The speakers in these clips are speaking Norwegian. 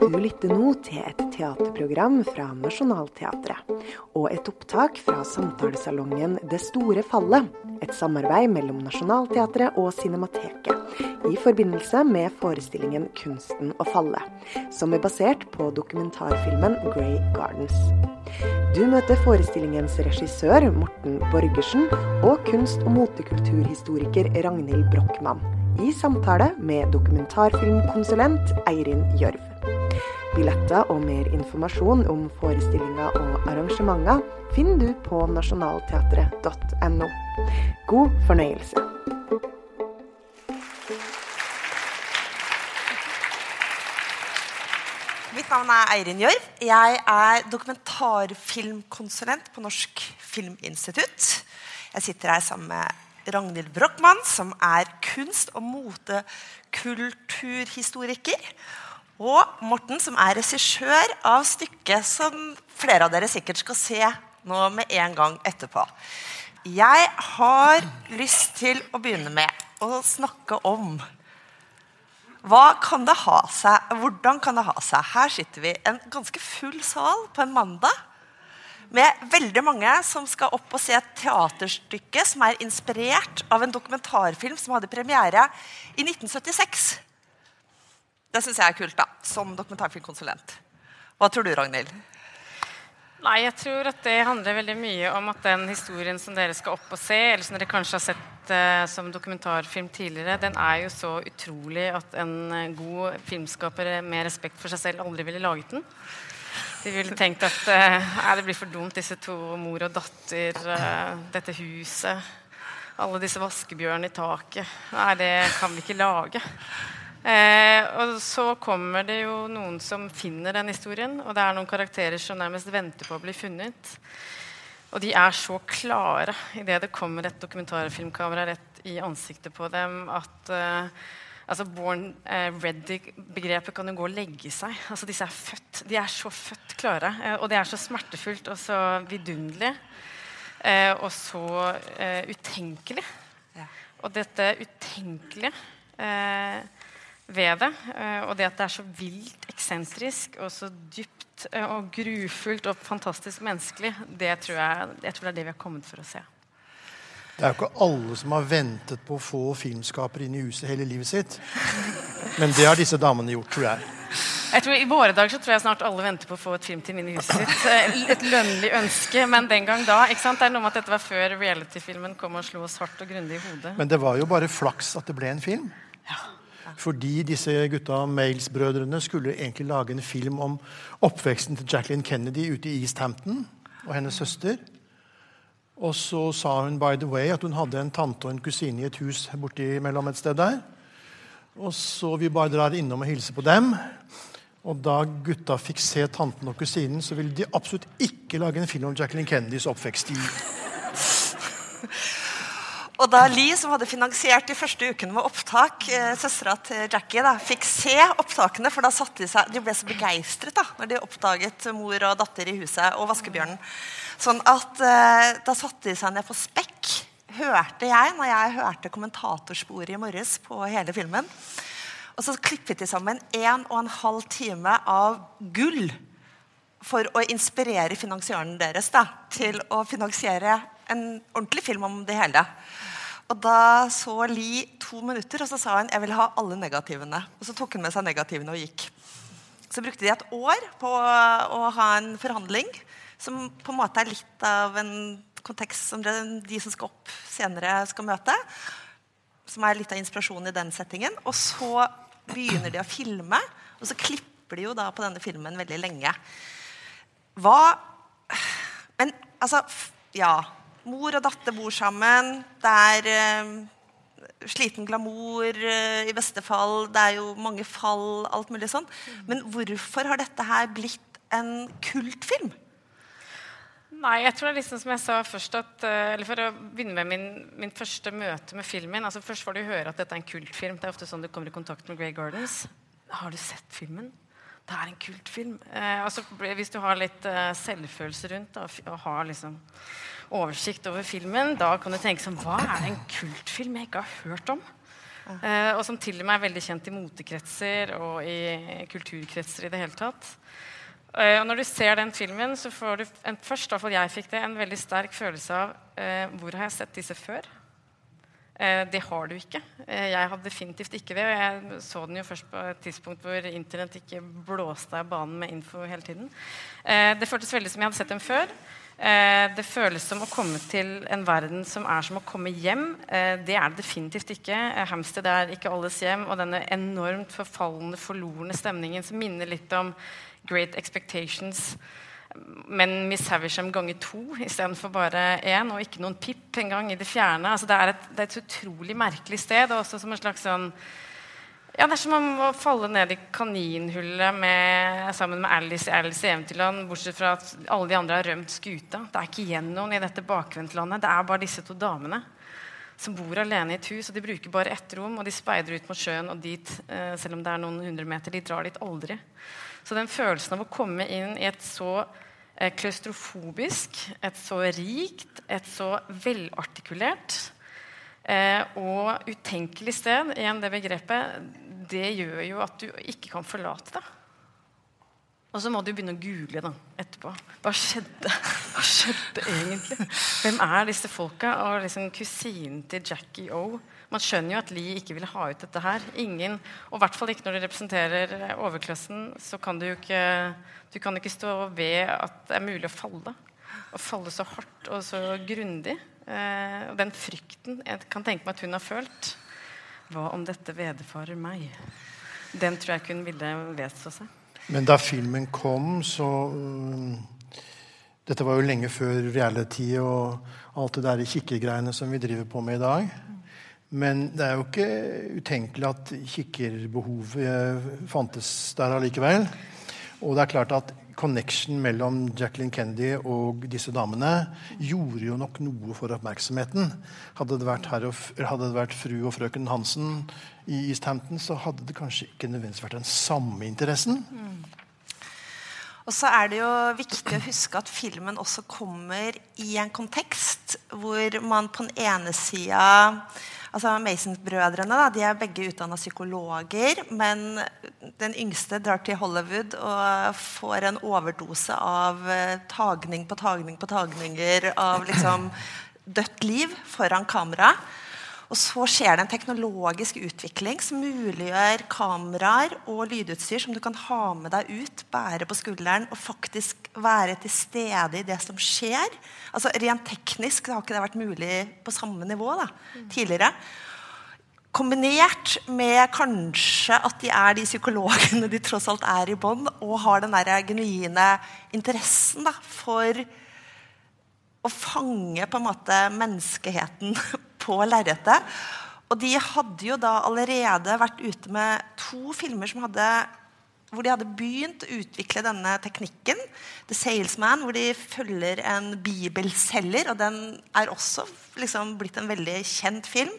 Du lytter nå til et teaterprogram fra Nationaltheatret. Og et opptak fra samtalesalongen Det store fallet. Et samarbeid mellom Nationaltheatret og Cinemateket. I forbindelse med forestillingen 'Kunsten å falle', som er basert på dokumentarfilmen 'Grey Gardens'. Du møter forestillingens regissør Morten Borgersen og kunst- og motekulturhistoriker Ragnhild Brochmann i samtale med dokumentarfilmkonsulent Eirin Gjørv. Billetter og mer informasjon om forestillinger og arrangementer finner du på nasjonalteatret.no. God fornøyelse. Mitt navn er Eirin Gjørv. Jeg er dokumentarfilmkonsulent på Norsk Filminstitutt. Jeg sitter her sammen med Ragnhild Brochmann, som er kunst- og motekulturhistoriker. Og Morten, som er regissør av stykket som flere av dere sikkert skal se nå med en gang etterpå. Jeg har lyst til å begynne med å snakke om hva kan det ha seg? Hvordan kan det ha seg? Her sitter vi en ganske full sal på en mandag med veldig mange som skal opp og se et teaterstykke som er inspirert av en dokumentarfilm som hadde premiere i 1976. Det syns jeg er kult, da, som dokumentarfilmkonsulent. Hva tror du, Ragnhild? Nei, jeg tror at det handler veldig mye om at den historien som dere skal opp og se, eller som dere kanskje har sett uh, som dokumentarfilm tidligere, den er jo så utrolig at en uh, god filmskaper med respekt for seg selv aldri ville laget den. De ville tenkt at uh, det blir for dumt, disse to mor og datter, dette huset, alle disse vaskebjørnene i taket. Nei, det kan vi ikke lage. Eh, og så kommer det jo noen som finner den historien, og det er noen karakterer som nærmest venter på å bli funnet. Og de er så klare idet det kommer et dokumentarfilmkamera rett i ansiktet på dem, at eh, altså Born eh, ready-begrepet kan jo gå og legge seg. Altså Disse er født. De er så født klare. Eh, og det er så smertefullt og så vidunderlig. Eh, og så eh, utenkelig. Ja. Og dette utenkelige ved det. Eh, og det at det er så vilt eksentrisk og så dypt eh, og grufullt og fantastisk menneskelig, det tror jeg, jeg tror det er det vi har kommet for å se. Det er jo ikke alle som har ventet på å få filmskapere inn i huset hele livet sitt. Men det har disse damene gjort, tror jeg. Jeg tror I våre dager så tror jeg snart alle venter på å få et filmteam inn i huset sitt. Eh, et lønnlig ønske, men den gang da. ikke sant? Det er noe med at Dette var før reality-filmen kom og slo oss hardt og grundig i hodet. Men det var jo bare flaks at det ble en film. Ja. Fordi disse gutta, Males-brødrene, skulle egentlig lage en film om oppveksten til Jacqueline Kennedy ute i East Hampton og hennes søster. Og så sa hun by the way at hun hadde en tante og en kusine i et hus borti mellom et sted der. Og så vi bare drar innom og hilser på dem. Og da gutta fikk se tanten og kusinen, så ville de absolutt ikke lage en film om Jacqueline Kennedys oppvekst. Og da Lee, som hadde finansiert de første ukene med opptak, eh, søstera til Jackie, da, fikk se opptakene, for da satte de seg De ble så begeistret da når de oppdaget mor og datter i huset og vaskebjørnen. Sånn at eh, da satte de seg ned på spekk, hørte jeg, når jeg hørte kommentatorsporet i morges på hele filmen. Og så klippet de sammen en og en halv time av gull for å inspirere finansiøren deres da, til å finansiere en ordentlig film om det hele. Og da så Li to minutter, og så sa hun jeg vil ha alle negativene. Og så tok hun med seg negativene og gikk. Så brukte de et år på å ha en forhandling som på en måte er litt av en kontekst som de som skal opp senere, skal møte. Som er litt av inspirasjonen i den settingen. Og så begynner de å filme, og så klipper de jo da på denne filmen veldig lenge. Hva Men altså Ja Mor og datter bor sammen. Det er eh, sliten glamour eh, i beste fall. Det er jo mange fall, alt mulig sånn. Men hvorfor har dette her blitt en kultfilm? Nei, jeg tror det er liksom som jeg sa først at, eh, eller For å begynne med min, min første møte med filmen altså Først får du høre at dette er en kultfilm. Det er ofte sånn du kommer i kontakt med Grey Gardens. Har du sett filmen? Det er en kultfilm. Eh, altså, hvis du har litt eh, selvfølelse rundt da, og har liksom oversikt over filmen, da kan du tenke sånn Hva er det en kultfilm jeg ikke har hørt om? Eh, og som til og med er veldig kjent i motekretser og i kulturkretser i det hele tatt. Eh, og når du ser den filmen, så får du en, først, fall jeg fikk det, en veldig sterk følelse av eh, hvor har jeg sett disse før? Eh, det har du ikke. Eh, jeg hadde definitivt ikke det. Og jeg så den jo først på et tidspunkt hvor Internett ikke blåste av banen med info hele tiden. Eh, det føltes veldig som jeg hadde sett dem før. Det føles som å komme til en verden som er som å komme hjem. Det er det definitivt ikke. Hamsted er ikke alles hjem. Og denne enormt forfallende, forlorne stemningen som minner litt om Great Expectations men Miss Havisham ganger to istedenfor bare én, og ikke noen pip engang i det fjerne. Altså, det, er et, det, er et, utrolig merkelig sted. og også som en slags sånn ja, Det er som om å falle ned i kaninhullet med, sammen med Alice i Alice i Eventyrland, bortsett fra at alle de andre har rømt skuta. Det er ikke igjen noen i dette bakvendtlandet. Det er bare disse to damene som bor alene i et hus. og De bruker bare ett rom, og de speider ut mot sjøen og dit, eh, selv om det er noen hundre meter. De drar dit aldri. Så den følelsen av å komme inn i et så eh, klaustrofobisk, et så rikt, et så velartikulert eh, og utenkelig sted, igjen det begrepet, det gjør jo at du ikke kan forlate det. Og så må du begynne å google da, etterpå. Hva skjedde Hva skjedde egentlig? Hvem er disse folka? Og liksom kusinen til Jackie O man skjønner jo at Lie ikke vil ha ut dette her. Ingen, og i hvert fall ikke når du representerer eh, overklassen, så kan du jo ikke, du kan ikke stå ved at det er mulig å falle. Å falle så hardt og så grundig. Eh, og den frykten jeg kan tenke meg at hun har følt. Hva om dette vederfarer meg? Den tror jeg ikke hun ville vedstå seg. Men da filmen kom, så um, Dette var jo lenge før reality og alt det der kikkegreiene som vi driver på med i dag. Men det er jo ikke utenkelig at kikkerbehovet fantes der allikevel. Og det er klart at connection mellom Jacqueline Kennedy og disse damene gjorde jo nok noe for oppmerksomheten. Hadde det vært, og, hadde det vært fru og frøken Hansen i East Hampton, så hadde det kanskje ikke nødvendigvis vært den samme interessen. Mm. Og så er det jo viktig å huske at filmen også kommer i en kontekst hvor man på den ene sida altså Mason-brødrene de er begge utdanna psykologer. Men den yngste drar til Hollywood og får en overdose av eh, tagning på tagning på tagninger av liksom dødt liv foran kamera. Og så skjer det en teknologisk utvikling som muliggjør kameraer og lydutstyr som du kan ha med deg ut, bære på skulderen og faktisk være til stede i det som skjer. Altså Rent teknisk har ikke det vært mulig på samme nivå da, tidligere. Kombinert med kanskje at de er de psykologene de tross alt er i bånd, og har den der genuine interessen da, for å fange på en måte menneskeheten på lerretet. Og de hadde jo da allerede vært ute med to filmer som hadde, hvor de hadde begynt å utvikle denne teknikken. The Salesman, hvor de følger en bibelselger. Og den er også liksom blitt en veldig kjent film.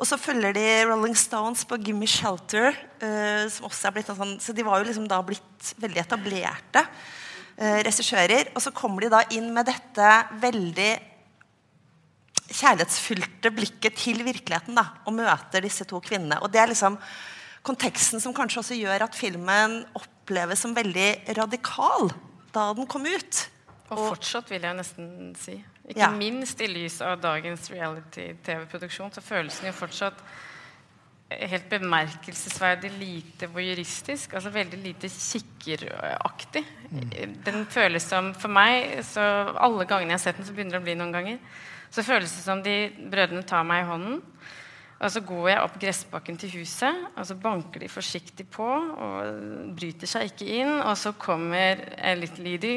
Og så følger de Rolling Stones på Gimme Shelter. Uh, som også er blitt en sånn, Så de var jo liksom da blitt veldig etablerte uh, regissører. Og så kommer de da inn med dette veldig kjærlighetsfylte blikket til virkeligheten da, og møter disse to kvinnene. Og Det er liksom konteksten som kanskje også gjør at filmen oppleves som veldig radikal da den kom ut. Og, og fortsatt, vil jeg nesten si. Ikke ja. minst i lys av dagens reality-TV-produksjon så føles den jo fortsatt helt bemerkelsesverdig lite voyeuristisk. Altså veldig lite kikkeraktig. Mm. Den føles som For meg, så alle gangene jeg har sett den, så begynner det å bli noen ganger så føles det som de brødrene tar meg i hånden. Og så går jeg opp gressbakken til huset, og så banker de forsiktig på og bryter seg ikke inn. Og så kommer Little Lady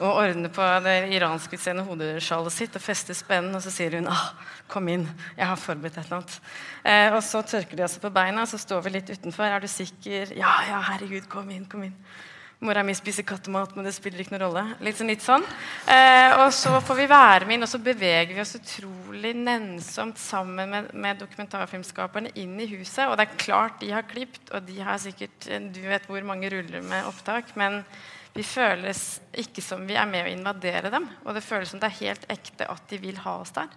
og ordner på det iranskutseende hodeskjoldet sitt og fester spennen, og så sier hun ah, 'Kom inn, jeg har forberedt et eller annet'. Eh, og så tørker de også på beina, og så står vi litt utenfor. 'Er du sikker?' 'Ja, ja, herregud, kom inn, kom inn'. Mora mi spiser kattemat, men det spiller ikke noen rolle. Litt sånn, litt sånn. Eh, og så får vi være med inn, og så beveger vi oss utrolig nennsomt sammen med, med dokumentarfilmskaperne inn i huset. Og det er klart de har klipt, og de har sikkert Du vet hvor mange ruller med opptak. Men vi føles ikke som vi er med å invadere dem. Og det føles som det er helt ekte at de vil ha oss der.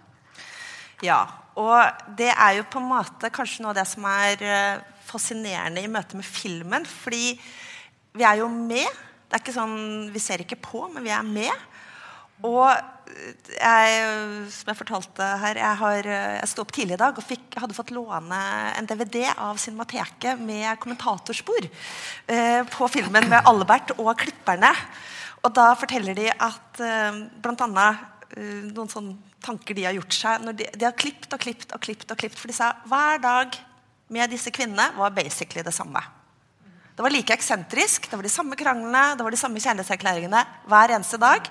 Ja. Og det er jo på en måte kanskje noe av det som er eh, fascinerende i møte med filmen. Fordi vi er jo med. Det er ikke sånn, Vi ser ikke på, men vi er med. Og jeg, som jeg fortalte her, jeg, har, jeg sto opp tidlig i dag og fikk, hadde fått låne en DVD av Cinemateket med kommentatorspor eh, på filmen med Albert og klipperne. Og da forteller de at eh, bl.a. Eh, noen sånne tanker de har gjort seg de, de har klippet og klippet og klippet. og klippet, For de sa hver dag med disse kvinnene var basically det samme. Det var like eksentrisk, det var de samme kranglene, det var de samme kjærlighetserklæringene hver eneste dag.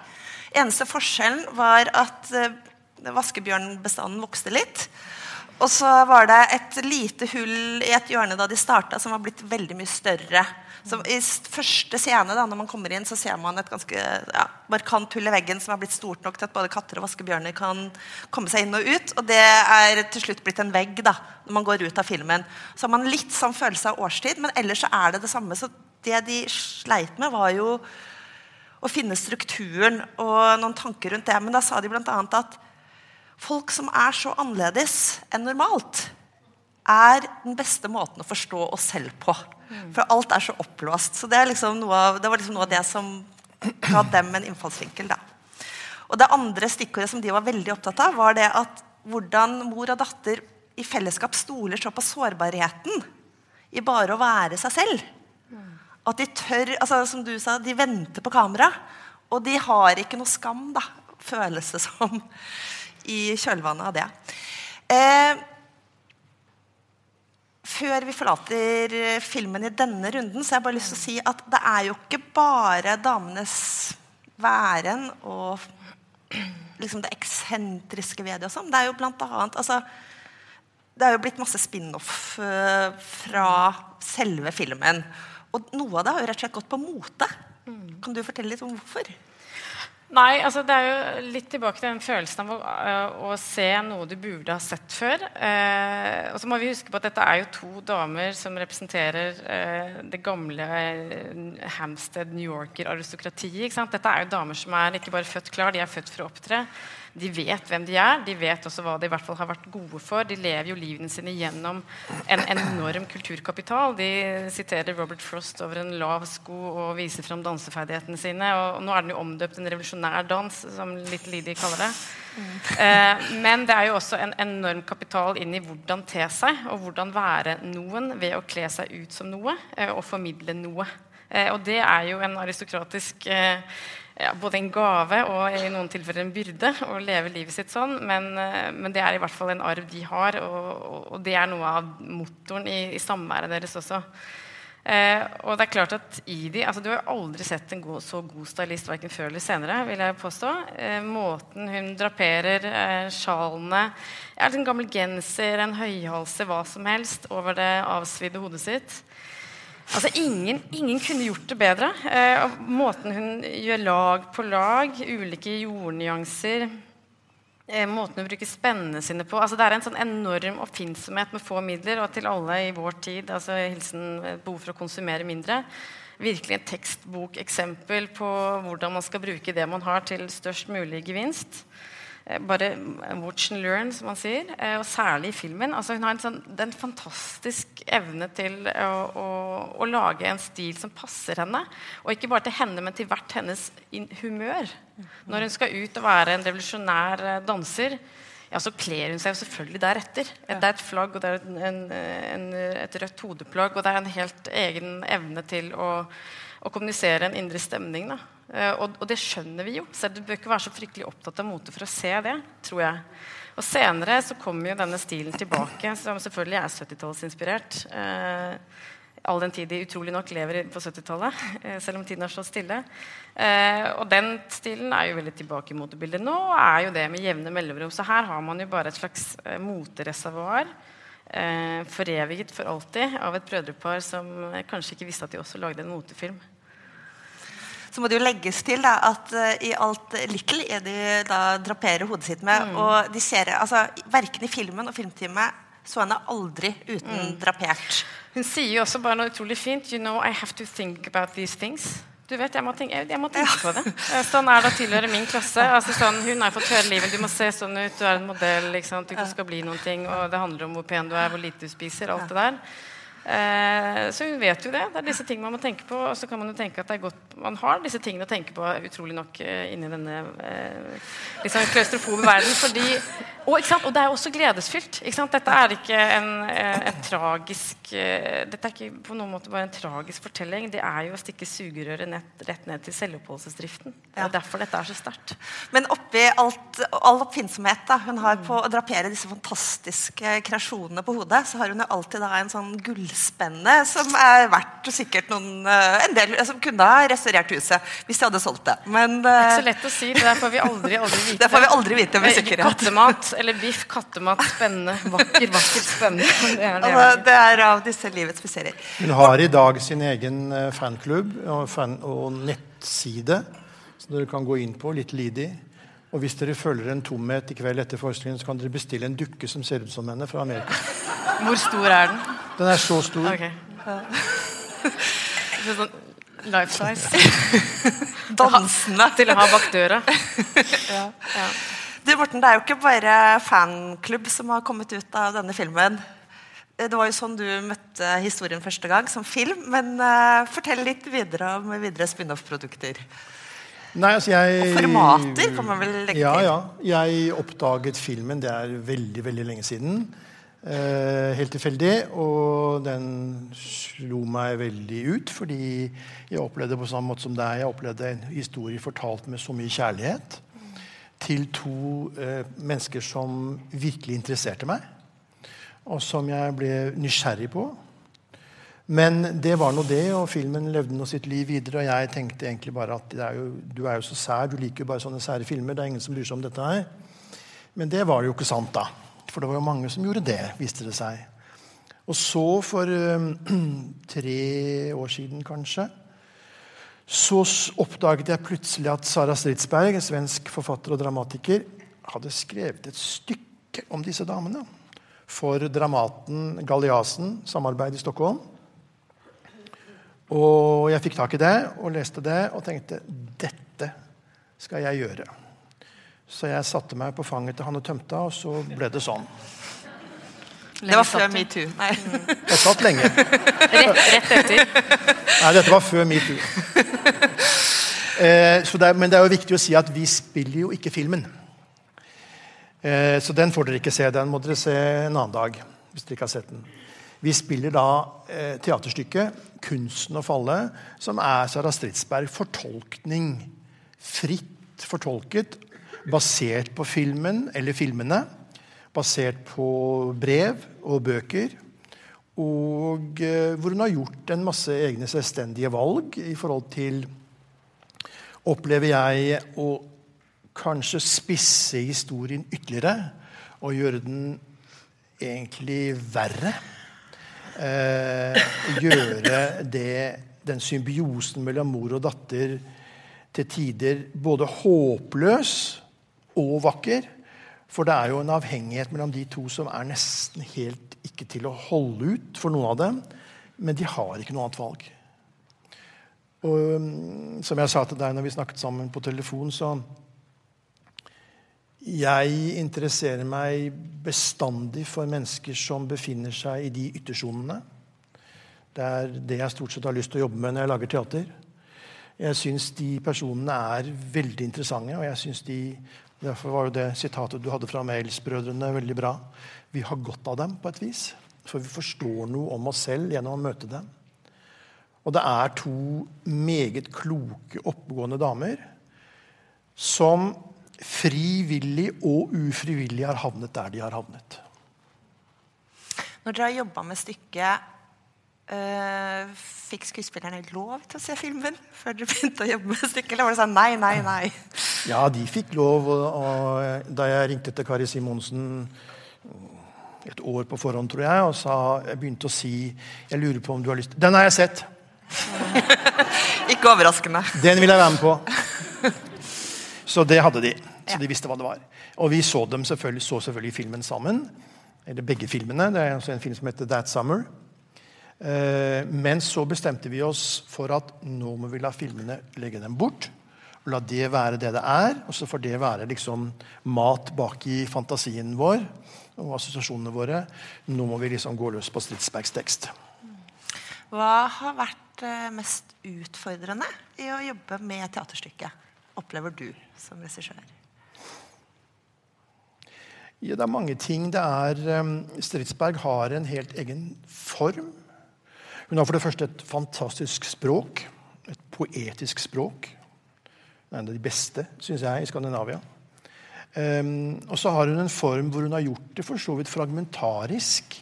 Eneste forskjellen var at uh, vaskebjørnbestanden vokste litt. Og så var det et lite hull i et hjørne da de starta, som var blitt veldig mye større så I første scene da, når man kommer inn, så ser man et ganske ja, markant hull i veggen som er blitt stort nok til at både katter og vaskebjørner kan komme seg inn og ut. Og det er til slutt blitt en vegg da, når man går ut av filmen. Så har man litt sånn følelse av årstid, men ellers så er det det samme. Så det de sleit med, var jo å finne strukturen og noen tanker rundt det. Men da sa de bl.a. at folk som er så annerledes enn normalt, er den beste måten å forstå oss selv på. For alt er så oppblåst. Så det, liksom av, det var liksom noe av det som ga dem en innfallsvinkel. Da. Og Det andre stikkordet som de var veldig opptatt av, var det at hvordan mor og datter i fellesskap stoler så på sårbarheten i bare å være seg selv. At de tør altså Som du sa, de venter på kamera. Og de har ikke noe skam, da, føles det som, i kjølvannet av det. Eh, før vi forlater eh, filmen i denne runden, så har jeg bare lyst til å si at det er jo ikke bare damenes væren og liksom det eksentriske ved det. og sånn. Det er jo blant annet altså, Det er jo blitt masse spin-off uh, fra selve filmen. Og noe av det har jo rett og slett gått på mote. Kan du fortelle litt om hvorfor? Nei, altså det er jo litt tilbake til den følelsen av å, uh, å se noe du burde ha sett før. Eh, og så må vi huske på at dette er jo to damer som representerer eh, det gamle Hampstead New Yorker-aristokratiet. Dette er jo damer som er ikke bare født klar, de er født for å opptre. De vet hvem de er, de vet også hva de i hvert fall har vært gode for. De lever jo livene sine gjennom en enorm kulturkapital. De siterer Robert Frost over en lav sko og viser fram danseferdighetene sine. Og nå er den jo omdøpt en revolusjonær dans, som Little Lidi kaller det. Mm. Eh, men det er jo også en enorm kapital inn i hvordan te seg, og hvordan være noen ved å kle seg ut som noe eh, og formidle noe. Eh, og det er jo en aristokratisk eh, ja, både en gave og i noen tilfeller en byrde å leve livet sitt sånn. Men, eh, men, det er i hvert fall en arv de har, og, og det er noe av motoren i, i samværet deres også. Eh, og det er klart at i de, altså Du har aldri sett en god, så god stylist verken før eller senere. vil jeg påstå. Eh, måten hun draperer eh, sjalene ja, En gammel genser, en høyhalse, hva som helst over det avsvidde hodet sitt. Altså, ingen, ingen, kunne gjort det bedre. Eh, måten hun gjør lag på lag, ulike jordnyanser eh, Måten hun bruker spennene sine på. Altså, det er en sånn enorm oppfinnsomhet med få midler. Og til alle i vår tid, altså hilsen behov for å konsumere mindre. Virkelig et tekstbokeksempel på hvordan man skal bruke det man har, til størst mulig gevinst. Eh, bare watch and learn, som man sier. Eh, og særlig i filmen. Altså, hun har en, sånn, den fantastisk evne til å, å, å, lage en stil som passer henne. Og ikke bare til henne, men til hvert hennes humør. Når hun skal ut og være en revolusjonær eh, danser, ja, så kler hun seg jo selvfølgelig deretter. Det er et flagg, og det er en, en, et rødt hodeplagg, og det er en helt egen evne til å, å kommunisere en indre stemning. da. Uh, og, og, det skjønner vi jo. Så du bør ikke være så fryktelig opptatt av mote for å se det. tror jeg. Og Senere så kommer jo denne stilen tilbake, som selvfølgelig er 70-tallsinspirert. Eh, all den tid de utrolig nok lever på 70-tallet, eh, selv om tiden har stått stille. og den stilen er jo veldig tilbake i motebildet nå, og er jo det med jevne mellomrom. Så her har man jo bare et slags motereservoar. foreviget for alltid av et brødrepar som kanskje ikke visste at de også lagde en motefilm så må det jo legges til da, at uh, i alt Little er de da draperer hodet sitt med. Mm. Og de ser, altså, Verken i filmen og filmtime så henne aldri uten mm. drapert. Hun sier jo også bare noe utrolig fint. You know, I have to think about these things. Du vet, jeg må tenke, jeg, jeg må tenke på det. Eh, Sånn er det å tilhøre min klasse. Altså, sånn, hun har fått høre livet. Du må se sånn ut, du er en modell. Du skal bli noen ting, og det handler om hvor pen du er, hvor lite du spiser. alt det der. Eh, så hun vet jo det. Det er disse tingene man må tenke på. Og så kan man jo tenke at det er godt man har disse tingene å tenke på utrolig nok eh, inni denne eh, liksom klaustrofobe verden. Fordi, og, og det er også gledesfylt. Dette er ikke en, eh, en tragisk eh, Dette er ikke på noen måte bare en tragisk fortelling. Det er jo å stikke sugerøret nett, rett ned til selvoppholdelsesdriften. Det Ja. er derfor dette er så sterkt. Men oppi alt, all oppfinnsomhet da, hun har på å drapere disse fantastiske kreasjonene på hodet, så har hun jo alltid da en sånn gullspenne som er verdt sikkert noen eh, en del som kunne ha restaurert huset hvis de hadde solgt det. Men Det er ikke eh, så lett å si. Det der får vi aldri, aldri vite. Det får vi aldri vite med Eh, sikkerhet. Kattemat eller biff, kattemat, spennende. Vakker, vakker, spennende. Det er det. altså, det er av disse livets mysterier. Hun har i dag sin egen eh, fanklubb og, fan og nettside, som dere kan gå inn på. Litt lidig. Og hvis dere føler en tomhet i kveld etter forestillingen, så kan dere bestille en dukke som ser ut som henne fra Amerika. Hvor stor er den? Den er så stor. Ok. Det er sånn life size. Dansende. Til å ha bak døra. Ja. Du, Morten, det er jo ikke bare fanklubb som har kommet ut av denne filmen. Det var jo sånn du møtte historien første gang, som film. Men uh, fortell litt videre om videre spin-off-produkter. Nei, altså jeg, Og formater kan man vel legge ja, til. Ja, Jeg oppdaget filmen, det er veldig veldig lenge siden. Eh, helt tilfeldig. Og den slo meg veldig ut, fordi jeg opplevde på samme måte som deg, jeg opplevde en historie fortalt med så mye kjærlighet til to eh, mennesker som virkelig interesserte meg, og som jeg ble nysgjerrig på. Men det var nå det, og filmen levde nå sitt liv videre. Og jeg tenkte egentlig bare at er jo, du er jo så sær, du liker jo bare sånne sære filmer. Det er ingen som bryr seg om dette her. Men det var jo ikke sant, da. For det var jo mange som gjorde det, viste det seg. Og så, for eh, tre år siden kanskje, så oppdaget jeg plutselig at Sara Stridsberg, en svensk forfatter og dramatiker, hadde skrevet et stykke om disse damene for Dramaten Galliasen, samarbeid i Stockholm. Og jeg fikk tak i det og leste det og tenkte dette skal jeg gjøre. Så jeg satte meg på fanget til Hanne Tømta, og så ble det sånn. Det var før metoo. Nei. Jeg satt lenge. Rett, rett etter. Nei, dette var før metoo. Eh, så det er- men det er jo viktig å si at vi spiller jo ikke filmen. Eh, så den får dere ikke se. Den må dere se en annen dag. hvis dere ikke har sett den. Vi spiller da eh, teaterstykket 'Kunsten å falle', som er Sara Stridsberg fortolkning. Fritt fortolket, basert på filmen eller filmene. Basert på brev og bøker. Og eh, hvor hun har gjort en masse egne selvstendige valg i forhold til Opplever jeg å kanskje spisse historien ytterligere og gjøre den egentlig verre. Eh, gjøre det, den symbiosen mellom mor og datter til tider både håpløs og vakker. For det er jo en avhengighet mellom de to som er nesten helt ikke til å holde ut for noen av dem. Men de har ikke noe annet valg. Og um, som jeg sa til deg når vi snakket sammen på telefon, så Jeg interesserer meg bestandig for mennesker som befinner seg i de yttersonene. Det er det jeg stort sett har lyst til å jobbe med når jeg lager teater. Jeg syns de personene er veldig interessante, og jeg synes de Derfor var jo det sitatet du hadde fra Mails-brødrene, veldig bra. Vi har godt av dem på et vis. For vi forstår noe om oss selv gjennom å møte dem. Og det er to meget kloke, oppegående damer som frivillig og ufrivillig har havnet der de har havnet. Når dere har jobba med stykket, øh, fikk skuespillerne lov til å se filmen før dere begynte å jobbe med stykket? Eller var det sånn nei, nei, nei? Ja, de fikk lov. Og, og da jeg ringte til Kari Simonsen et år på forhånd, tror jeg, og sa, jeg begynte å si Jeg lurer på om du har lyst Den har jeg sett! Ikke overraskende. Den vil jeg være med på. Så det hadde de. Så de visste hva det var. Og vi så dem selvfølgelig, så selvfølgelig filmen sammen. Eller begge filmene. Det er også en film som heter That Summer. Eh, men så bestemte vi oss for at nå må vi la filmene legge dem bort. og La det være det det er, og så får det være liksom mat bak i fantasien vår og assosiasjonene våre. Nå må vi liksom gå løs på Stridsbergs tekst. Hva har vært eh, mest utfordrende i å jobbe med teaterstykket, opplever du som regissør? Ja, det er mange ting. Det er, um, Stridsberg har en helt egen form. Hun har for det første et fantastisk språk. Et poetisk språk. Det er en av de beste, syns jeg, i Skandinavia. Um, og så har hun en form hvor hun har gjort det for så vidt fragmentarisk.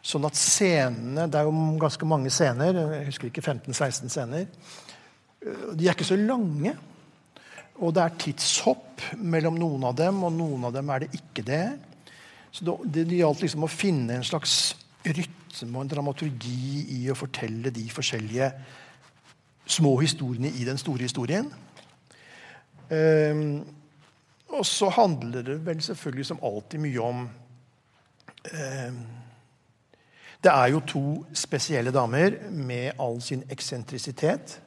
Sånn at scenene Det er jo ganske mange scener. Jeg husker ikke 15-16 scener. De er ikke så lange. Og det er tidshopp mellom noen av dem, og noen av dem er det ikke det. Så det, det gjaldt liksom å finne en slags rytme og en dramaturgi i å fortelle de forskjellige små historiene i den store historien. Um, og så handler det vel selvfølgelig som alltid mye om um, Det er jo to spesielle damer med all sin eksentrisitet.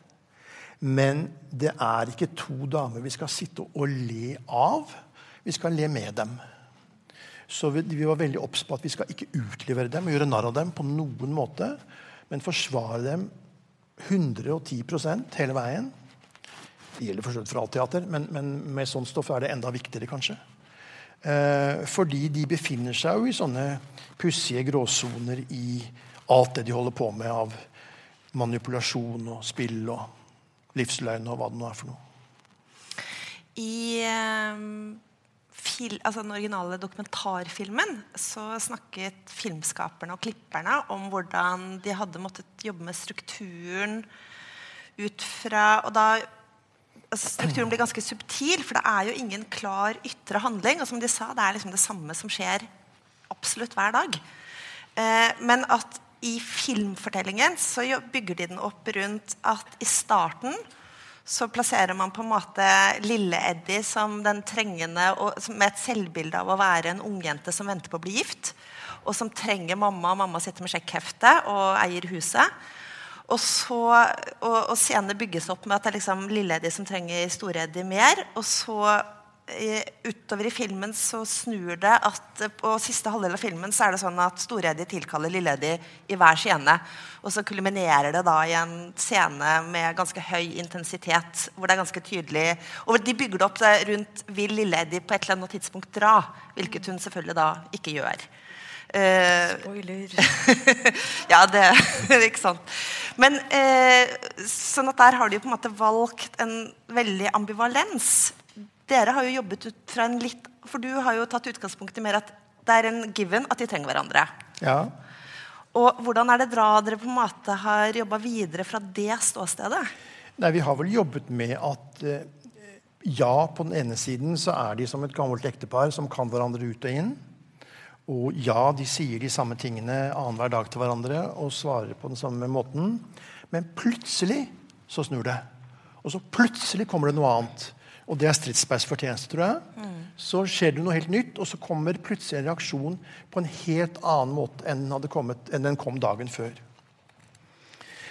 Men det er ikke to damer vi skal sitte og le av. Vi skal le med dem. Så vi, vi var veldig obs på at vi skal ikke utlevere dem og gjøre narr av dem på noen måte, men forsvare dem 110% hele veien. Det gjelder for, for alt teater, men, men, med sånt stoff er det enda viktigere, kanskje. Eh, fordi de befinner seg jo i sånne pussige gråsoner i alt det de holder på med av manipulasjon og spill og livsløgn og hva det nå er for noe. I fil, altså den originale dokumentarfilmen så snakket filmskaperne og klipperne om hvordan de hadde måttet jobbe med strukturen ut fra Og da altså Strukturen blir ganske subtil, for det er jo ingen klar ytre handling. Og som de sa, det er liksom det samme som skjer absolutt hver dag. Eh, men at i filmfortellingen så bygger de den opp rundt at i starten så plasserer man på en måte Lille-Eddie som den trengende med et selvbilde av å være en ungjente som venter på å bli gift. Og som trenger mamma. og Mamma sitter med sjekkheftet og eier huset. Og, så, og, og scenene bygges opp med at det er liksom Lille-Eddie som trenger Store-Eddie mer. Og så utover i filmen så snur det at på siste halvdel av filmen så er det sånn at Store-Eddie tilkaller Lille-Eddie i hver scene. Og så kulminerer det da i en scene med ganske høy intensitet. Hvor det er ganske tydelig Og de bygger det opp rundt vil Lille-Eddie på et eller annet tidspunkt dra. Hvilket hun selvfølgelig da ikke gjør. Uh, Spoiler. ja, det Ikke sant. Men uh, sånn at der har de på en måte valgt en veldig ambivalens dere har jo jobbet ut fra en litt For du har jo tatt utgangspunkt i mer at det er en given at de trenger hverandre. Ja. Og hvordan er det bra dere på en måte har jobba videre fra det ståstedet? Nei, Vi har vel jobbet med at eh, ja, på den ene siden så er de som et gammelt ektepar som kan hverandre ut og inn. Og ja, de sier de samme tingene annenhver dag til hverandre og svarer på den samme måten. Men plutselig så snur det. Og så plutselig kommer det noe annet og det er Stridsbergs fortjeneste, tror jeg. Mm. Så skjer det noe helt nytt, og så kommer plutselig en reaksjon på en helt annen måte enn den, kommet, enn den kom dagen før.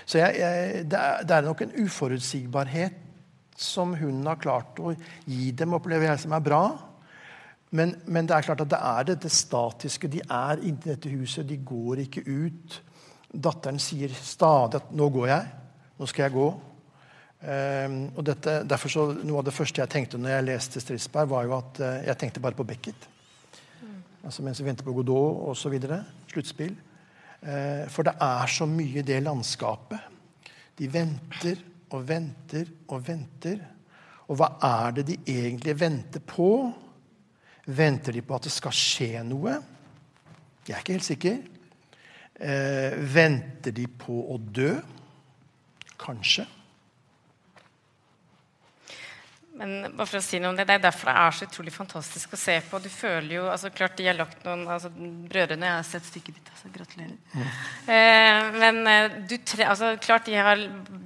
Så jeg, jeg, det, er, det, er, nok en uforutsigbarhet som hun har klart å gi dem, opplever jeg, som er bra. Men, men, det er klart at det er det statiske. De er inni dette huset, de går ikke ut. Datteren sier stadig at 'nå går jeg', 'nå skal jeg gå'. Um, og dette, derfor så, Noe av det første jeg tenkte når jeg leste Stridsberg, var jo at uh, jeg tenkte bare på Beckett. Mm. Altså Mens vi venter på Godot osv. Sluttspill. Uh, for det er så mye i det landskapet. De venter og venter og venter. Og hva er det de egentlig venter på? Venter de på at det skal skje noe? Jeg er ikke helt sikker. Uh, venter de på å dø? Kanskje. Men bare for å si noe om Det det er derfor det er så utrolig fantastisk å se på. Du føler jo, altså klart de har lagt noen, altså Brødrene Jeg har sett stykket ditt. altså Gratulerer. Mm. Eh, men eh, du tre, altså klart de har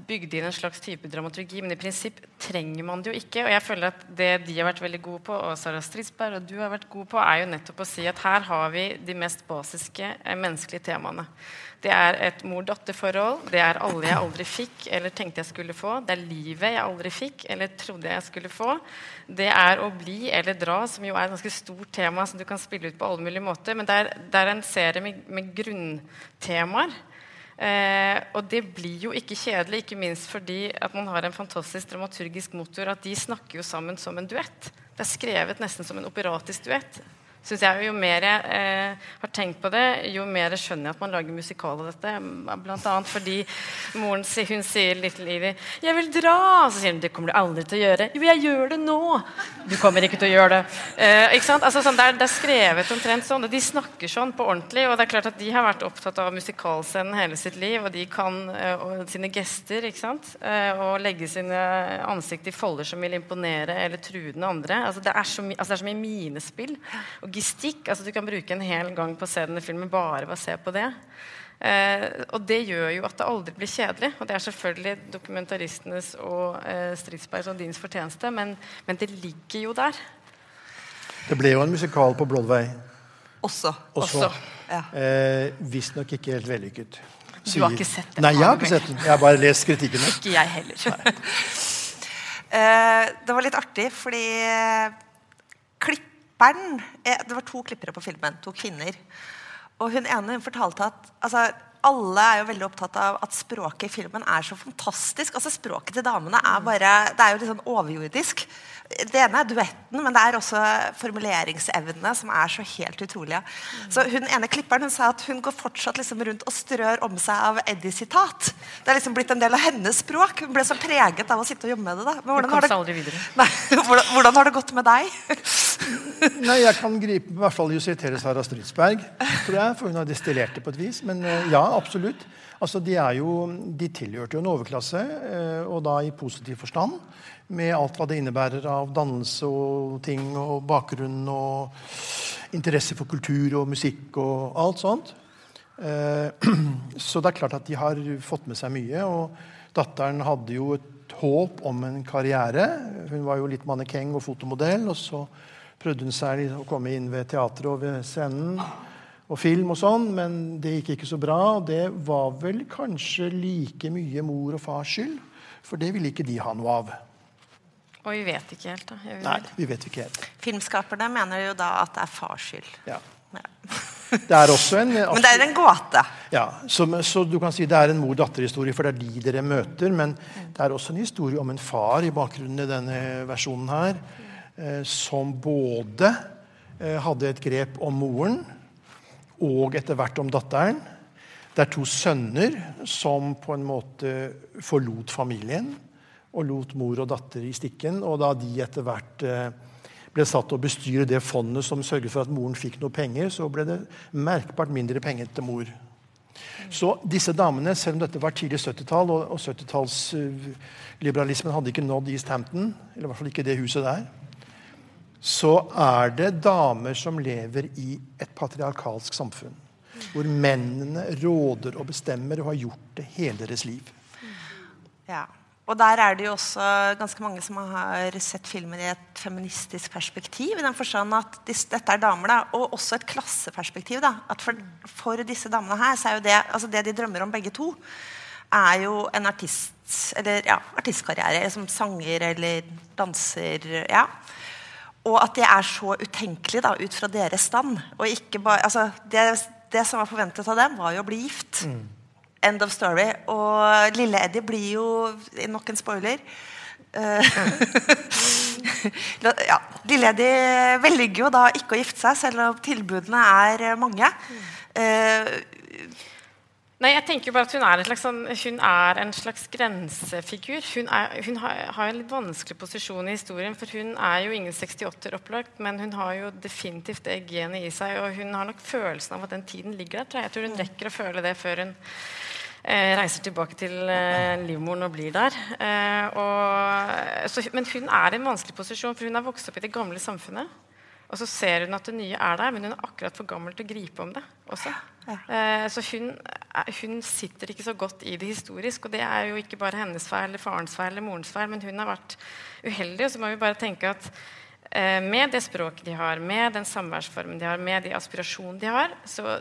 bygd inn en slags type dramaturgi, men i prinsipp trenger man det jo ikke. Og jeg føler at det de har vært veldig gode på, og Sara Stridsberg og du har vært gode på, er jo nettopp å si at her har vi de mest basiske eh, menneskelige temaene. Det er et mor-datter-forhold. Det er alle jeg aldri fikk eller tenkte jeg skulle få. Det er livet jeg aldri fikk eller trodde jeg skulle få. Det er å bli eller dra, som jo er et ganske stort tema som du kan spille ut på alle mulige måter. Men det er, det er en serie med, med grunntemaer. Eh, og det blir jo ikke kjedelig, ikke minst fordi at man har en fantastisk dramaturgisk motor. At de snakker jo sammen som en duett. Det er skrevet nesten som en operatisk duett synes jeg Jo mer jeg eh, har tenkt på det, jo mer skjønner jeg at man lager musikal av dette. Blant annet fordi moren hun sier Little Evie 'Jeg vil dra!' Så sier hun 'Det kommer du aldri til å gjøre'. 'Jo, jeg gjør det nå!' 'Du kommer ikke til å gjøre det'. Eh, ikke sant? Altså, sånn, det, er, det, er, skrevet omtrent sånn. Og de snakker sånn på ordentlig. Og det er klart at de har vært opptatt av musikalscenen hele sitt liv, og de kan eh, og sine gester ikke sant? Eh, og legge sine ansikt i folder som vil imponere eller true den andre. Altså, det, er så, altså, det er så mye minespill. Og logistikk. altså Du kan bruke en hel gang på å se denne filmen bare ved å se på det. Eh, og det gjør jo at det aldri blir kjedelig. Og det er selvfølgelig dokumentaristenes og eh, Stridsbergs og dins fortjeneste, men, men, det ligger jo der. Det ble jo en musikal på Broadway. Også. Også. Også. Ja. Eh, Visstnok ikke helt vellykket. Sier. Du har ikke sett den? Nei, jeg har ikke sett den. Jeg har bare lest kritikkene. ikke jeg heller. eh, det var litt artig, fordi klipp klipperen Det var to klippere på filmen. To kvinner. Og hun ene hun fortalte at altså, alle er jo veldig opptatt av at språket i filmen er så fantastisk. altså Språket til damene er bare Det er jo litt sånn overjordisk. Det ene er duetten, men det er også formuleringsevnene som er så helt utrolige. Så hun ene klipperen hun sa at hun går fortsatt liksom rundt og strør om seg av Eddie-sitat. Det er liksom blitt en del av hennes språk. Hun ble så preget av å sitte og jobbe med det. da. Men hvordan, har det, nei, hvordan, hvordan har det gått med deg? Nei, Jeg kan gripe i hvert fall justere Sara Stridsberg, tror jeg, for hun har destillert det på et vis. Men eh, ja, absolutt. Altså, De, jo, de tilhørte jo en overklasse, eh, og da i positiv forstand. Med alt hva det innebærer av dannelse og ting og bakgrunn og interesse for kultur og musikk og alt sånt. Eh, så det er klart at de har fått med seg mye. Og datteren hadde jo et håp om en karriere. Hun var jo litt mannekeng og fotomodell. og så prøvde hun seg å komme inn ved teatret og ved scenen og film og sånn, men det gikk ikke så bra. Og det var vel kanskje like mye mor og fars skyld, for det ville ikke de ha noe av. Og vi vet ikke helt, da. Nei, vi vet ikke helt. Filmskaperne mener jo da at det er fars skyld. Ja. ja. Det er også en Men det er en gåte. Ja, så, så, du kan si det er en mor-datter-historie, for det er de dere møter. Men det er også en historie om en far i bakgrunnen i denne versjonen her. Eh, som både eh, hadde et grep om moren og etter hvert om datteren. Det er to sønner som på en måte forlot familien og lot mor og datter i stikken. Og da de etter hvert eh, ble satt til å bestyre det fondet som sørget for at moren fikk noe penger, så ble det merkbart mindre penger til mor. Så disse damene, selv om dette var tidlig 70-tall, og, og 70-tallsliberalismen hadde ikke nådd East Hampton, eller i hvert fall ikke det huset der, så er det damer som lever i et patriarkalsk samfunn. Hvor mennene råder og bestemmer og har gjort det hele deres liv. Ja. Og der er det jo også ganske mange som har sett filmen i et feministisk perspektiv. i den forstand at dette er damer, da, Og også et klasseperspektiv. da, at For, for disse damene her så er jo det altså det de drømmer om begge to, er jo en artist, eller, ja, artistkarriere som sanger eller danser. ja, og at det er så utenkelig da, ut fra deres stand. Og ikke bare, altså, det, det, som var forventet av dem, var jo å bli gift. Mm. End of story. Og lille Eddie blir jo Nok en spoiler. Uh, ja, Lille Eddie velger jo da ikke å gifte seg, selv om tilbudene er mange. Uh, Nei, jeg tenker bare at Hun er, slags, sånn, hun er en slags grensefigur. Hun, er, hun har, har, en litt vanskelig posisjon i historien. For hun er jo ingen 68-er opplagt, men hun har jo definitivt det genet i seg. Og hun har nok følelsen av at den tiden ligger der. Tror jeg. jeg tror hun rekker å føle det før hun eh, reiser tilbake til eh, livmoren og blir der. Eh, og, så, men hun er i en vanskelig posisjon, for hun er vokst opp i det gamle samfunnet. Og så ser hun at det nye er der, men hun er akkurat for gammel til å gripe om det også. Eh, så hun, hun, sitter ikke så godt i det historisk. Og det er jo ikke bare hennes feil eller farens feil eller morens feil, men hun har vært uheldig. Og så må vi bare tenke at eh, med det språket de har, med den samværsformen de har, med de aspirasjonene de har, så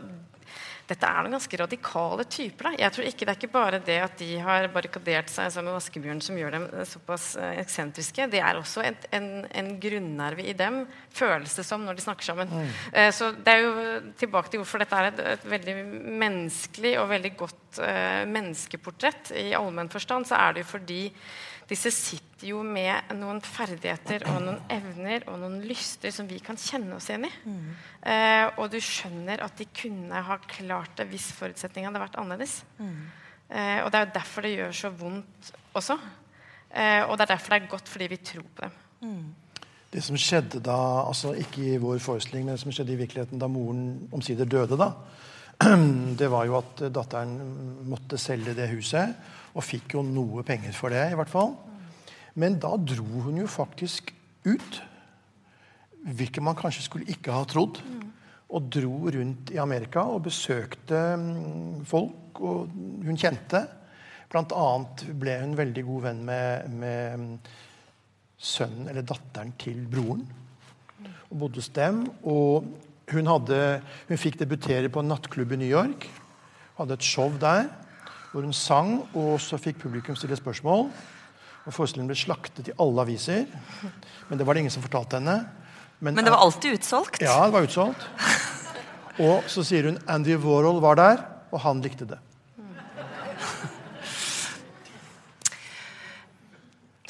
dette er noen ganske radikale typer. Da. Jeg tror ikke Det er ikke bare det at de har barrikadert seg med vaskebjørn som gjør dem eh, såpass eh, eksentriske. Det er også en, en, en grunnnerve i dem, føles det som, når de snakker sammen. Mm. Eh, så det er jo tilbake til hvorfor dette er et, et veldig menneskelig og veldig godt eh, menneskeportrett. I allmenn forstand så er det jo fordi disse sitter jo med noen ferdigheter og noen evner og noen lyster som vi kan kjenne oss igjen i. Mm. Eh, og du skjønner at de kunne ha klart det hvis forutsetningene hadde vært annerledes. Mm. Eh, og det er jo derfor det gjør så vondt også. Eh, og det er derfor det er godt, fordi vi tror på dem. Mm. Det som skjedde da, altså ikke i vår forestilling, men det som skjedde i virkeligheten da moren omsider døde, da, det var jo at datteren måtte selge det huset. Og fikk jo noe penger for det, i hvert fall. Men da dro hun jo faktisk ut. Hvilket man kanskje skulle ikke ha trodd. Og dro rundt i Amerika og besøkte mm, folk og hun kjente. Blant annet ble hun veldig god venn med, med mm, sønnen eller datteren til broren. Og bodde hos dem. Og hun, hadde, hun fikk debutere på en nattklubb i New York. Hadde et show der hvor hun sang, og så fikk publikum stille spørsmål. Og Forestillingen ble slaktet i alle aviser, men det var det ingen som fortalte henne. Men, men det var alltid utsolgt? Ja, det var utsolgt. Og så sier hun Andy Warhol var der, og han likte det.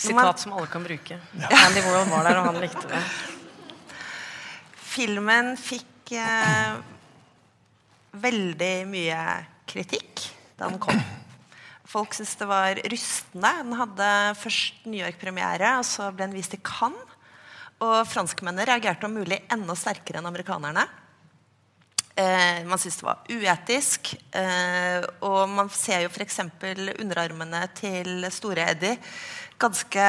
Sitat som alle kan bruke. Ja. Andy Warhol var der, og han likte det. Filmen fikk eh, veldig mye kritikk da den kom. Folk syntes det var rystende. Den hadde først New York-premiere, og så ble den vist i Cannes. Og franskmennene reagerte om mulig enda sterkere enn amerikanerne. Eh, man syntes det var uetisk. Eh, og man ser jo f.eks. underarmene til Store-Eddie ganske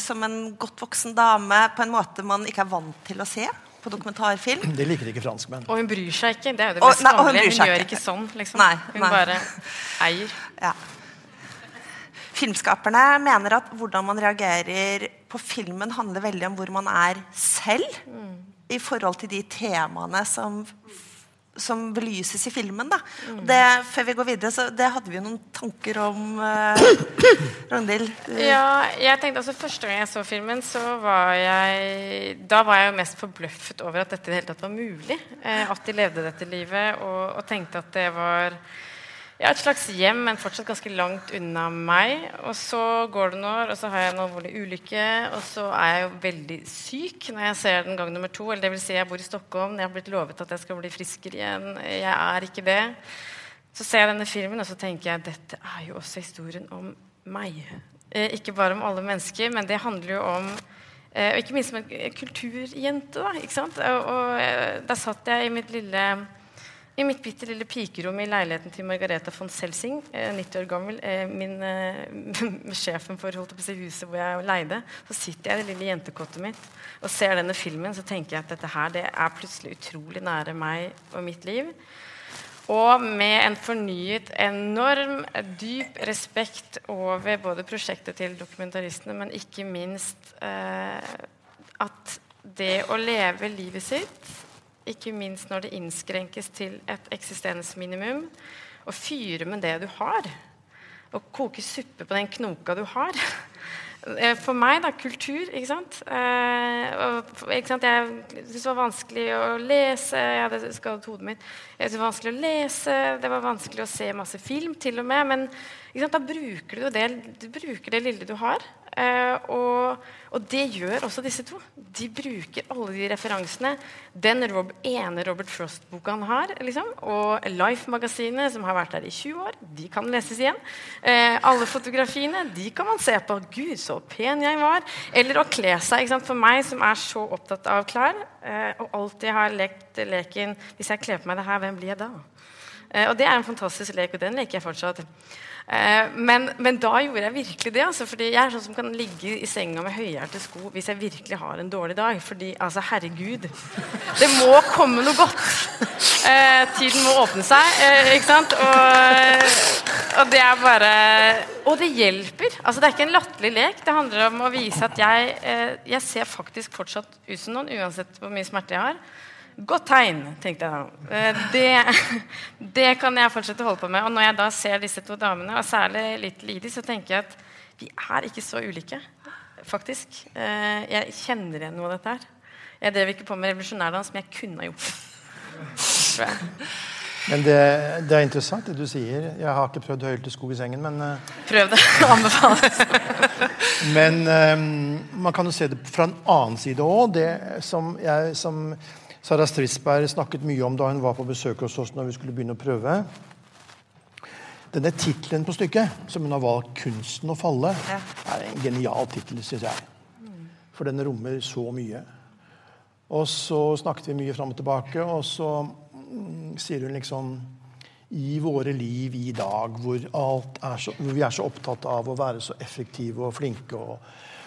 som en godt voksen dame på en måte man ikke er vant til å se på dokumentarfilm. Det liker ikke franskmenn. Og hun bryr seg ikke. Det er jo det mest vanlige. Hun, hun gjør ikke sånn. Liksom. Nei, hun nei. bare eier. Ja. Filmskaperne mener at hvordan man reagerer på filmen, handler veldig om hvor man er selv. Mm. I forhold til de temaene som som belyses i filmen. da. Mm. Det, før vi går videre, så det hadde vi jo noen tanker om. Uh, Ragnhild? Ja, jeg tenkte altså Første gang jeg så filmen, så var jeg Da var jeg jo mest forbløffet over at dette i det hele tatt var mulig. Eh, at de levde dette livet, og, og tenkte at det var ja, et slags hjem, men fortsatt ganske langt unna meg. Og så går det noen år, og så har jeg en alvorlig ulykke. Og så er jeg jo veldig syk når jeg ser den gang nummer to. Eller det vil si, jeg bor i Stockholm. Jeg har blitt lovet at jeg skal bli friskere igjen. Jeg er ikke det. Så ser jeg denne filmen, og så tenker jeg dette er jo også historien om meg. Eh, ikke bare om alle mennesker, men det handler jo om eh, ikke minst om en kulturjente. da, ikke sant? Og, og der satt jeg i mitt lille i mitt bitte lille pikerom i leiligheten til Margareta von Selsing, 90 eh, år gammel, eh, min, eh, sjefen for holdt på huset hvor jeg leide, så sitter jeg i det lille jentekottet mitt og ser denne filmen, så tenker jeg at dette her det er plutselig utrolig nære meg og mitt liv. Og med en fornyet, enorm, dyp respekt over både prosjektet til dokumentaristene, men ikke minst eh, at det å leve livet sitt ikke minst når det innskrenkes til et eksistensminimum. Å fyre med det du har. Å koke suppe på den knoka du har. Eh, for meg, da, kultur. ikke sant? Eh, og, ikke sant? Jeg syntes det var vanskelig å lese. Jeg hadde skadet hodet mitt. Jeg det var vanskelig å lese, det var vanskelig å se masse film, til og med. Men da bruker du det, det lille du har. Uh, og, og, det gjør også disse to. De bruker alle de referansene. Den Rob, ene Robert Frost-boka han har, liksom, og Life-magasinet, som har vært der i 20 år, de kan leses igjen. Eh, alle fotografiene de kan man se på. Gud, så pen jeg var. Eller å kle seg. For meg som er så opptatt av klær, eh, og alltid har lekt leken Hvis jeg kler på meg det her, hvem blir jeg da? Eh, og det er en fantastisk lek, og den leker jeg fortsatt. Eh, men, men, da gjorde jeg virkelig det. Altså, fordi Jeg er sånn som kan ligge i senga med høyhælte sko hvis jeg virkelig har en dårlig dag. Fordi, altså, herregud Det må komme noe godt. Eh, tiden må åpne seg, eh, ikke sant? Og, og, det er bare Og det hjelper. Altså, det er ikke en latterlig lek. Det handler om å vise at jeg, eh, jeg ser faktisk fortsatt ut som noen, uansett hvor mye smerte jeg har. Godt tegn, tenkte jeg da. Eh, det, det, kan jeg fortsette å holde på med. Og når jeg da ser disse to damene, og særlig litt Lidi, så tenker jeg at vi er ikke så ulike. Faktisk. Eh, jeg kjenner igjen noe av dette her. Jeg drev ikke på med revolusjonærdans, men jeg kunne ha gjort det. Men det, det, er interessant det du sier. Jeg har ikke prøvd sko i sengen, men uh, Prøv det. Anbefales. men um, man kan jo se det fra en annen side òg. Det som, jeg, som Sara Stridsberg snakket mye om da hun var på besøk hos oss når vi skulle begynne å prøve. Denne tittelen på stykket, som hun har valgt, 'Kunsten å falle', ja. er en genial tittel, syns jeg. For den rommer så mye. Og så snakket vi mye fram og tilbake, og så mm, sier hun liksom I våre liv i dag, hvor, er så, hvor vi er så opptatt av å være så effektive og flinke og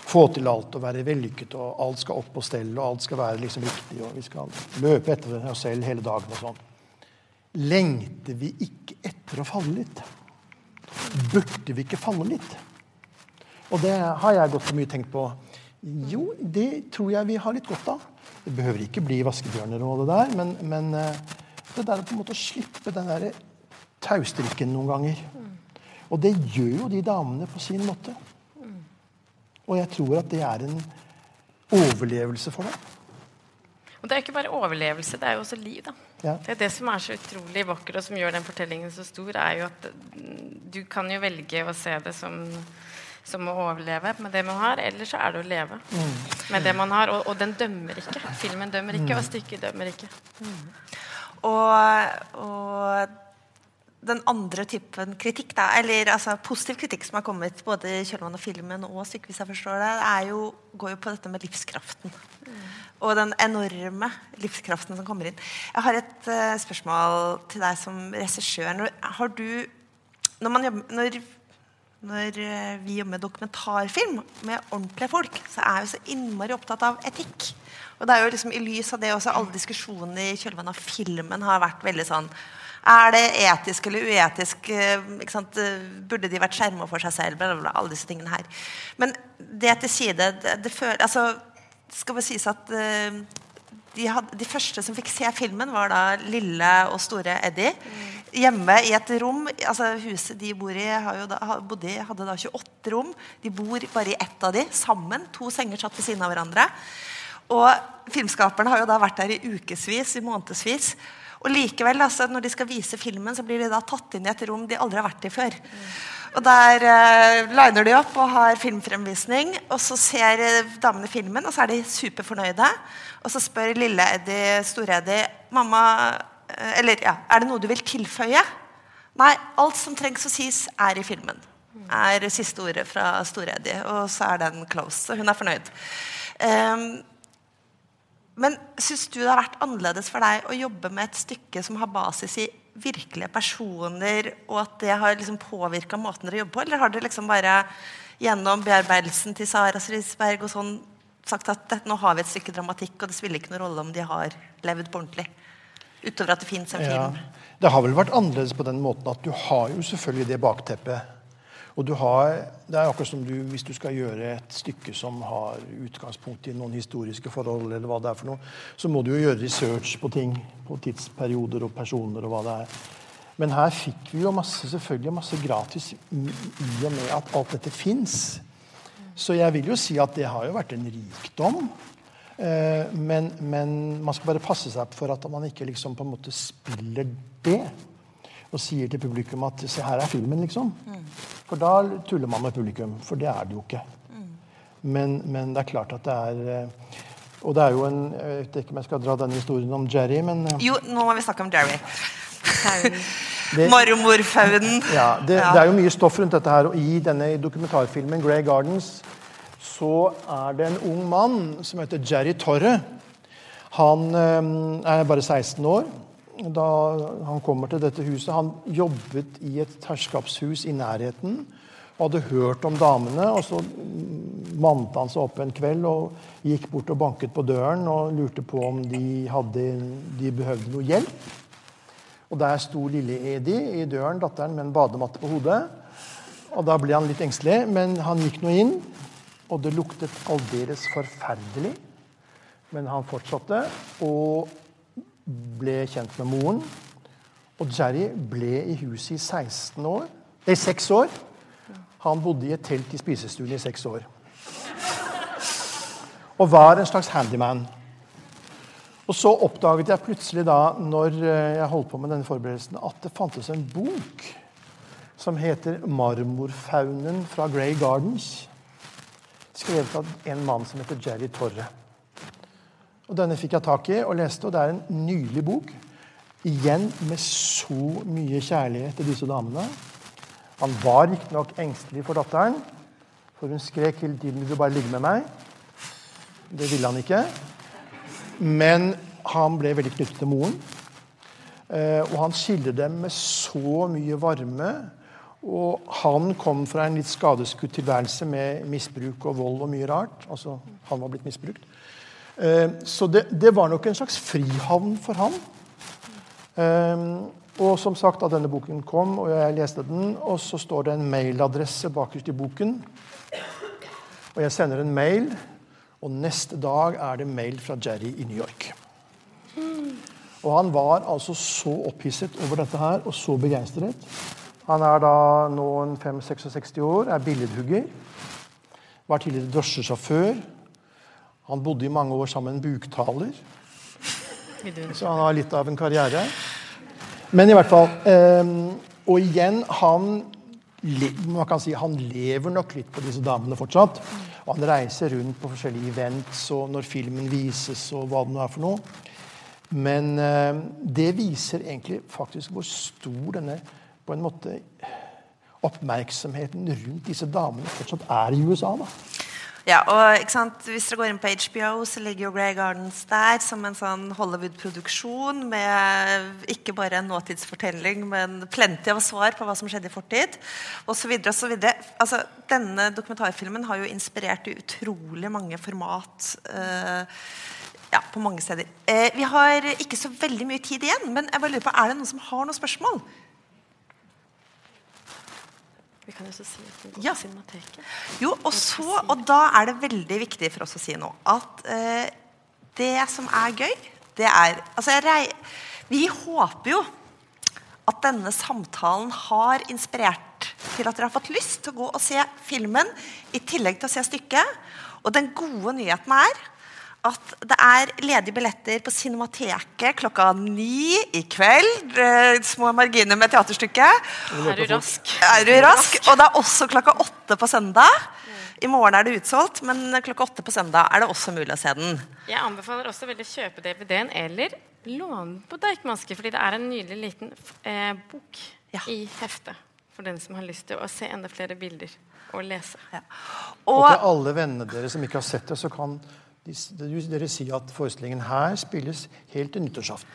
få til alt og være vellykket, og alt skal opp på stell, og alt skal være liksom riktig, og vi skal løpe etter oss selv hele dagen og sånn. Lengter vi ikke etter å falle litt? Burde vi ikke falle litt? Og det har jeg gått for mye tenkt på. Jo, det tror jeg vi har litt godt av. Det behøver ikke bli vaskebjørner og det der, men, men eh, det der på en måte å slippe den taustrikken noen ganger. Og det gjør jo de damene på sin måte. Og jeg tror at det er en overlevelse for dem. Og Det er ikke bare overlevelse, det er jo også liv. da. Ja. Det er det som er så utrolig vakkert, og som gjør den fortellingen så stor, er jo at du kan jo velge å se det som, som å overleve med det man har, eller så er det å leve mm. med det man har. Og, og, den dømmer ikke. Filmen dømmer ikke, mm. og stykket dømmer ikke. Mm. Og, og den andre typen kritikk, da, eller altså, positiv kritikk som har kommet både i kjølvannet av filmen og stykkevis jeg forstår det, jo, går jo på dette med livskraften. Mm. Og den enorme livskraften som kommer inn. Jeg har et uh, spørsmål til deg som regissør. Når, når, når, når uh, vi jobber med dokumentarfilm med ordentlige folk, så er vi så innmari opptatt av etikk. Og det er jo liksom I lys av det også alle diskusjonene i kjølvannet av filmen har vært veldig sånn er det etisk eller uetisk? Eh, Burde de vært skjerma for seg selv? Bla, bla, alle disse tingene her. Men det til side det, det føl, altså, skal det sies at uh, de, hadde, de, første som fikk se filmen, var da lille og store Eddie. Mm. Hjemme i et rom. altså Huset de bor i, da, bodde hadde da 28 rom. De bor bare i ett av de, sammen. To senger satt ved siden av hverandre. Og filmskaperne har jo da vært der i ukevis, i månedsvis. Og likevel, altså, når de skal vise filmen, så blir de da tatt inn i et rom de aldri har vært i før. Og Der eh, liner de opp og har filmfremvisning. Og så ser uh, damene filmen, og så er de superfornøyde. Og så spør lille Eddie, store-Eddie mamma, uh, eller ja, er det noe du vil tilføye. Nei, alt som trengs å sies, er i filmen. Er siste ordet fra Store-Eddie. Og så er den close. Så hun er fornøyd. Um, men syns du det har vært annerledes for deg å jobbe med et stykke som har basis i virkelige personer, og at det har liksom påvirka måten dere jobber på? Eller har dere liksom bare gjennom bearbeidelsen til Sara Strisberg og sånn sagt at nå har vi et stykke dramatikk, og det spiller ikke noen rolle om de har levd på ordentlig? Utover at det fins en film. Ja, det har vel vært annerledes på den måten at du har jo selvfølgelig det bakteppet og du har, det er akkurat som du, Hvis du skal gjøre et stykke som har utgangspunkt i noen historiske forhold, eller hva det er for noe, så må du jo gjøre research på ting. På tidsperioder og personer og hva det er. Men her fikk vi jo masse, selvfølgelig masse gratis i og med at alt dette fins. Så jeg vil jo si at det har jo vært en rikdom. Eh, men, men man skal bare passe seg for at man ikke liksom på en måte spiller det og sier til publikum at se, her er filmen, liksom. For da tuller man med publikum. For det er det jo ikke. Mm. Men, men, det er klart at det er eh, Og det er jo en Jeg vet ikke om jeg skal dra denne historien om Jerry, men eh, Jo, nå må vi snakke om Jerry. Marmorfaunen. Ja, det, ja. det, er jo mye stoff rundt dette her. Og i denne dokumentarfilmen Grey Gardens så er det en ung mann som heter Jerry Torre. Han øh, er bare 16 år. Da han kommer til dette huset. Han jobbet i et herskapshus i nærheten og hadde hørt om damene. og Så mante han seg opp en kveld og gikk bort og banket på døren og lurte på om de, hadde, de behøvde noe hjelp. Og Der sto lille Edi i døren, datteren med en badematte på hodet. Og Da ble han litt engstelig, men han gikk nå inn. Og det luktet aldeles forferdelig. Men han fortsatte og ble kjent med moren. Og Jerry ble i huset i 16 år, nei, 6 år. Han bodde i et telt i spisestuen i seks år. Og var en slags handyman. Og så oppdaget jeg plutselig da, når jeg holdt på med denne forberedelsen, at det fantes en bok som heter 'Marmorfaunen fra Grey Gardens'. Skrevet av en mann som heter Jerry Torre. Og Denne fikk jeg tak i og leste, og det er en nylig bok. Igjen med så mye kjærlighet til disse damene. Han var riktignok engstelig for datteren, for hun skrek hele tiden 'Vil du bare ligge med meg?' Det ville han ikke. Men han ble veldig knyttet til moren. Eh, og han skiller dem med så mye varme. Og han kom fra en litt skadeskutt tilværelse med misbruk og vold og mye rart. Altså, han var blitt misbrukt. Eh, så det, det var nok en slags frihavn for han. Eh, og som sagt, da denne boken kom, og jeg leste den, og så står det en mailadresse bakerst i boken. Og jeg sender en mail, og neste dag er det mail fra Jerry i New York. Og han var altså så opphisset over dette her, og så begeistret. Han er da nå en 5-66 år, er billedhugger. Var tidligere drosjesjåfør. Han bodde i mange år sammen med en buktaler. Så han har litt av en karriere. Men i hvert fall eh, Og igjen, han, man kan si, han lever nok litt på disse damene fortsatt. Og han reiser rundt på forskjellige events og når filmen vises og hva det nå er for noe. Men eh, det viser egentlig faktisk hvor stor denne på en måte oppmerksomheten rundt disse damene fortsatt er i USA. da. Ja, og Hvis dere går inn på HBO, så ligger jo Grey Gardens der som en sånn Hollywood-produksjon med ikke bare en nåtidsfortelling, men plenty av svar på hva som skjedde i fortid. Og så videre, og så videre. Altså, denne dokumentarfilmen har jo inspirert utrolig mange format. Uh, ja, på mange steder. Eh, vi har ikke så veldig mye tid igjen, men jeg bare lurer på, er det noen som har noen spørsmål? Vi kan også si at går ja. til Cinemateket. Jo, og, så, og da er det veldig viktig for oss å si noe at eh, det som er gøy, det er altså jeg, Vi håper jo at denne samtalen har inspirert til at dere har fått lyst til å gå og se filmen i tillegg til å se stykket. Og den gode nyheten er at det er ledige billetter på Cinemateket klokka ni i kveld. Eh, små marginer med teaterstykket. Er du rask? Er du rask? Og det er også klokka åtte på søndag. I morgen er det utsolgt, men klokka åtte på søndag er det også mulig å se den. Jeg anbefaler også veldig å kjøpe DVD-en eller låne den på Deichmanske, fordi det er en nydelig liten eh, bok ja. i heftet for den som har lyst til å se enda flere bilder og lese. Ja. Og, og til alle vennene dere som ikke har sett det, så kan dere sier at forestillingen her spilles helt til nyttårsaften.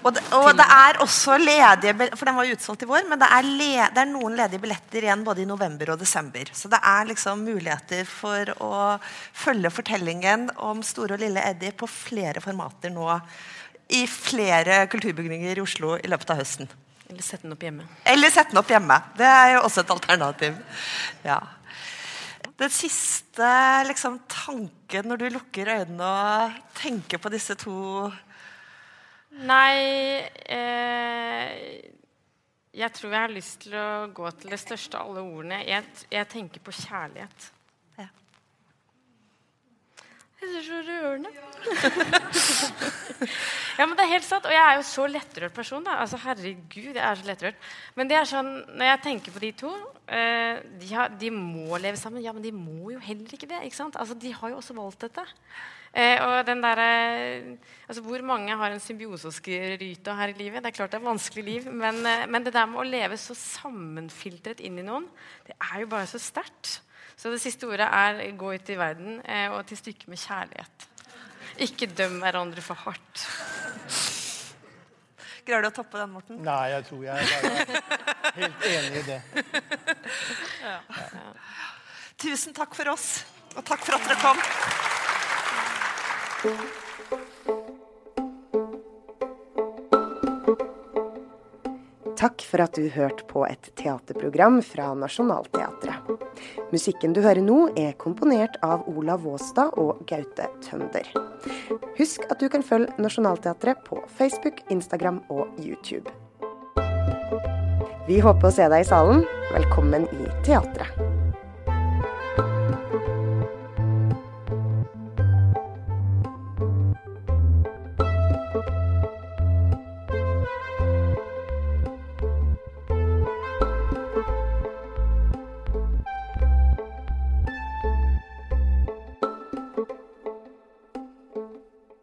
Og, det, og det er også ledige For den var utsolgt i vår, men det er, le, det er, noen ledige billetter igjen både i november og desember. Så det er liksom muligheter for å følge fortellingen om Store og lille Eddie på flere formater nå. I flere kulturbygninger i Oslo i løpet av høsten. Eller sette den opp hjemme. Eller sette den opp hjemme. Det er jo også et alternativ. Ja. Den siste liksom, tanken når du lukker øynene og tenker på disse to Nei eh, Jeg tror jeg har lyst til å gå til det største av alle ordene. Jeg, jeg tenker på kjærlighet. Ja. Det er så rørende. ja, men det er helt sant. Og jeg er jo så lettrørt person. da. Altså, Herregud, jeg er så lettrørt. Men det er sånn, når jeg tenker på de to eh, de, har, de, må leve sammen. Ja, men de må jo heller ikke det. ikke sant? Altså, De har jo også valgt dette. Eh, og den der, eh, altså, Hvor mange har en symbioseryte her i livet? Det er klart det er vanskelig liv, men, eh, men det der med å leve så sammenfiltret inn i noen, det er jo bare så sterkt. Så det siste ordet er 'gå ut i verden' eh, og til stykket med kjærlighet. Ikke døm hverandre for hardt. Greier du å toppe den, Morten? Nei, jeg tror jeg er helt enig i det. Ja. Tusen takk for oss, og takk for at dere kom. Takk for at du hørte på et teaterprogram fra Nationaltheatret. Musikken du hører nå, er komponert av Olav Våstad og Gaute Tønder. Husk at du kan følge Nationaltheatret på Facebook, Instagram og YouTube. Vi håper å se deg i salen. Velkommen i teatret.